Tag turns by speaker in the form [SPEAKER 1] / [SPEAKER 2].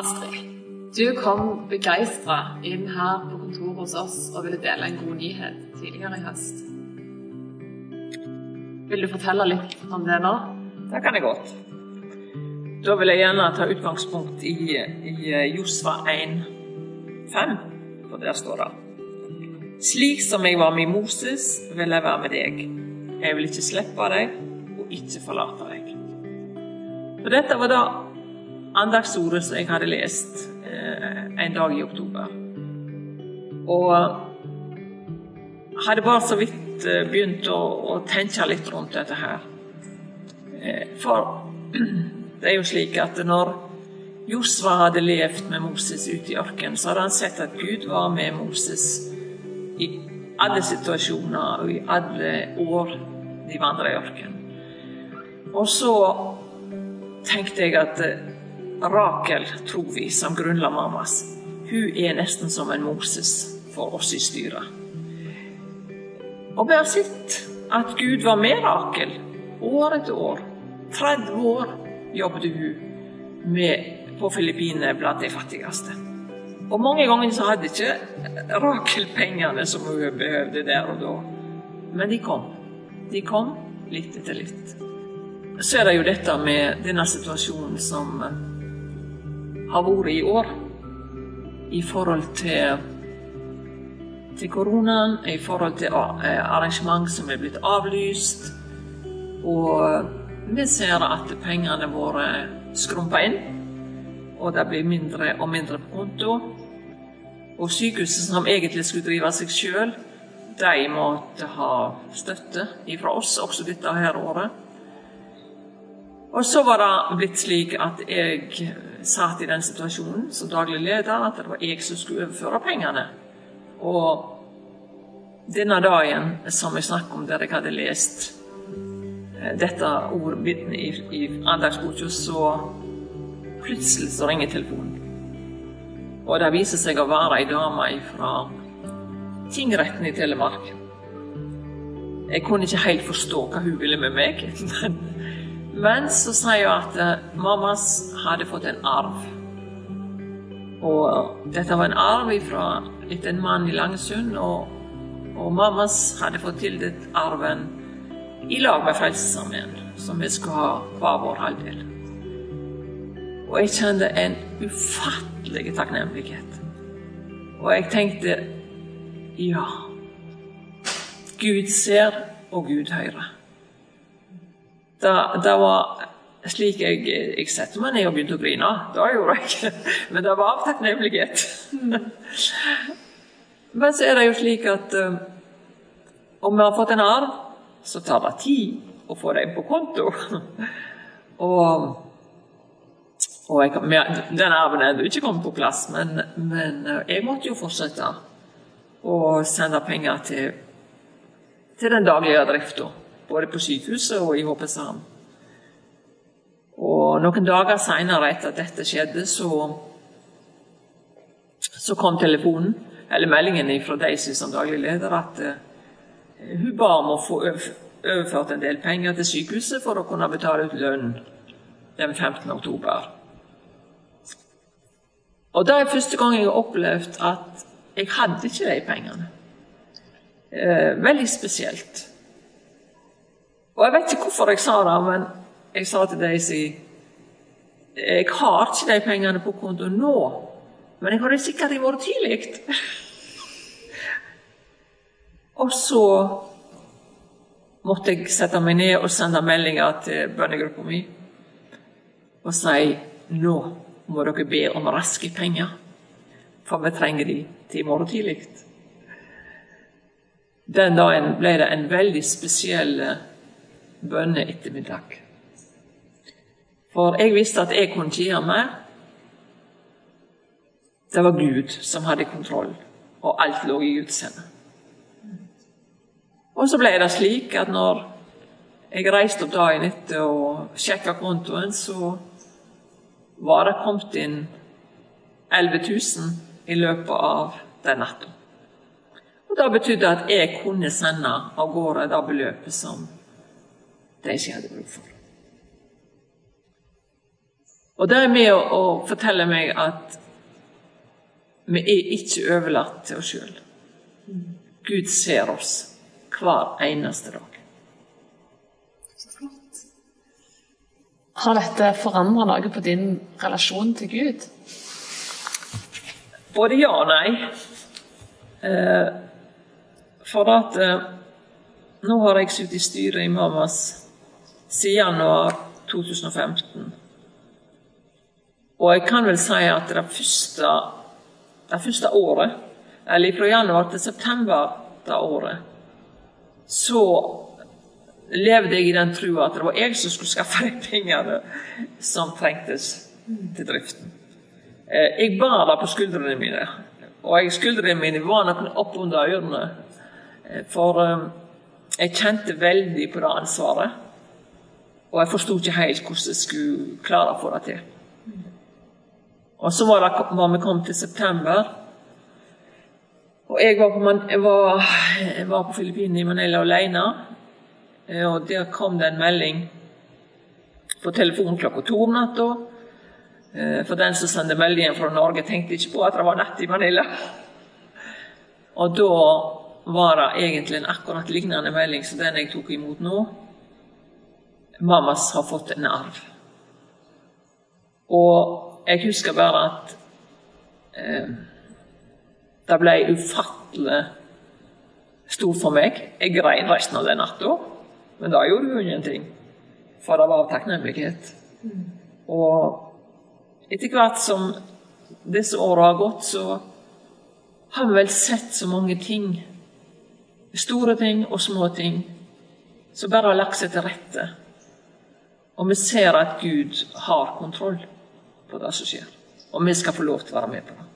[SPEAKER 1] Astrid, du kom begeistra inn her på kontoret hos oss og ville dele en god nyhet tidligere i høst. Vil du fortelle litt om det nå?
[SPEAKER 2] Det kan jeg godt. Da vil jeg gjerne ta utgangspunkt i, i Josva 1, 5, for der står det Slik som jeg var med Moses, vil jeg være med deg. Jeg vil ikke slippe deg og ikke forlate deg. Og dette var da andagsordet som jeg hadde lest eh, en dag i oktober. Og hadde bare så vidt eh, begynt å, å, tenke litt rundt dette her. Eh, for det er jo slik at når Josva hadde levd med Moses ute i ørkenen, så hadde han sett at Gud var med Moses i alle situasjoner og i alle år de vandra i ørkenen. Og så tenkte jeg at eh, Rakel, tror vi, som grunnla mammas, hun er nesten som en Moses for oss i styret. Og vi har sett at Gud var med Rakel år etter år. 30 år jobbet hun med på Filippinene blant de fattigste. Og mange ganger så hadde ikke Rakel pengene som hun behøvde der og da. Men de kom. De kom litt etter litt. Så er det jo dette med denne situasjonen som har vært i år i forhold til, til koronaen, i forhold til eh, arrangement som er blitt avlyst. Og vi ser at pengene våre skrumper inn, og det blir mindre og mindre på konto. Og sykehuset som egentlig skulle drive seg sjøl, de måtte ha støtte fra oss også dette her året. Og så var det blitt slik at jeg satt i den situasjonen som daglig leder at det var jeg som skulle overføre pengene. Og denne dagen som jeg snakket om, der jeg hadde lest eh, dette ordbiten i, i andagsboka, så plutselig så ringer telefonen. Og det viser seg å være ei dame fra tingretten i Telemark. Jeg kunne ikke helt forstå hva hun ville med meg. men men så sier hun at uh, mammas hadde fått en arv. Og dette var en arv fra etter en mann i Langesund. Og, og mammas hadde fått tildelt arven i lag med Frelsesarmeen, som vi skulle ha hver vår halvdel. Og jeg kjente en ufattelig takknemlighet. Og jeg tenkte ja, Gud ser, og Gud hører. Det, det var slik jeg, jeg satte meg ned og begynte å grine. Det gjorde jeg men det var av takknemlighet. Men så er det jo slik at um, om vi har fått en arv, så tar det tid å få det inn på konto. og, og jeg, den arven er ikke kommet på plass, men, men, uh, jeg måtte jo fortsette å sende penger til, til den daglige drifta både på sykehuset og i HPSAM. Og noen dager seinere, etter at dette skjedde, så, så, kom telefonen, eller meldingen fra Daisy som daglig leder, at uh, hun ba om å få overført en del penger til sykehuset for å kunne betale ut lønn den 15. oktober. Og det er første gang jeg har opplevd at jeg hadde ikke de pengene. Eh, veldig spesielt. Og jeg vet ikke hvorfor jeg sa det, men jeg sa til Daisy jeg har ikke de pengene på konto nå, men jeg har det sikkert i morgen tidlig. og så måtte jeg sette meg ned og sende meldinger til bønnegruppa mi og si nå må dere be om raske penger, for vi trenger de til i morgen tidlig. Den dagen ble det en veldig spesiell bønneettermiddag. For jeg visste at jeg kunne ikke gjøre mer. Det var Gud som hadde kontroll, og alt lå i Guds hender. Og så ble det slik at når jeg reiste opp dagen etter og sjekka kontoen, så var det kommet inn 11 000 i løpet av den natta. Og Det betydde at jeg kunne sende av gårde det beløpet som de ikke hadde bruk for. Og det er med å, å fortelle meg at vi er ikke overlatt til oss sjøl. Gud ser oss hver eneste dag.
[SPEAKER 1] Har dette forandra noe på din relasjon til Gud?
[SPEAKER 2] Både ja og nei. Eh, for at eh, nå har jeg sittet i styret i Mamas siden januar 2015. Og jeg kan vel si at det første, det første året, eller fra januar til september det året, så levde jeg i den trua at det var jeg som skulle skaffe de pengene som trengtes til driften. Eh, jeg bar det på skuldrene mine, og skuldrene mine var noen opp under ørene. Eh, for eh, jeg kjente veldig på det ansvaret, og jeg forsto ikke helt hvordan jeg skulle klare å få det til. Og så var, det, var vi kommet til september, og jeg var på, jeg var, var på Filippinene i Manila alene. Og der kom det en melding på telefonen klokka to om natta Eh, for den som sendte meldingen fra Norge, tenkte ikke på at det var natt i Manila. Og da var det egentlig en akkurat lignende melding som den jeg tok imot nå. Mammas har fått en arv. Og jeg husker bare at eh, det ble ufattelig stort for meg. Jeg grein resten av den natta, men da gjorde hun ingenting. For det var takknemlighet. Mm. Og etter hvert som disse åra har gått, så har vi vel sett så mange ting, store ting og små ting, som bare har lagt seg til rette. Og vi ser at Gud har kontroll på det som skjer. Og vi skal få lov til å være med på det.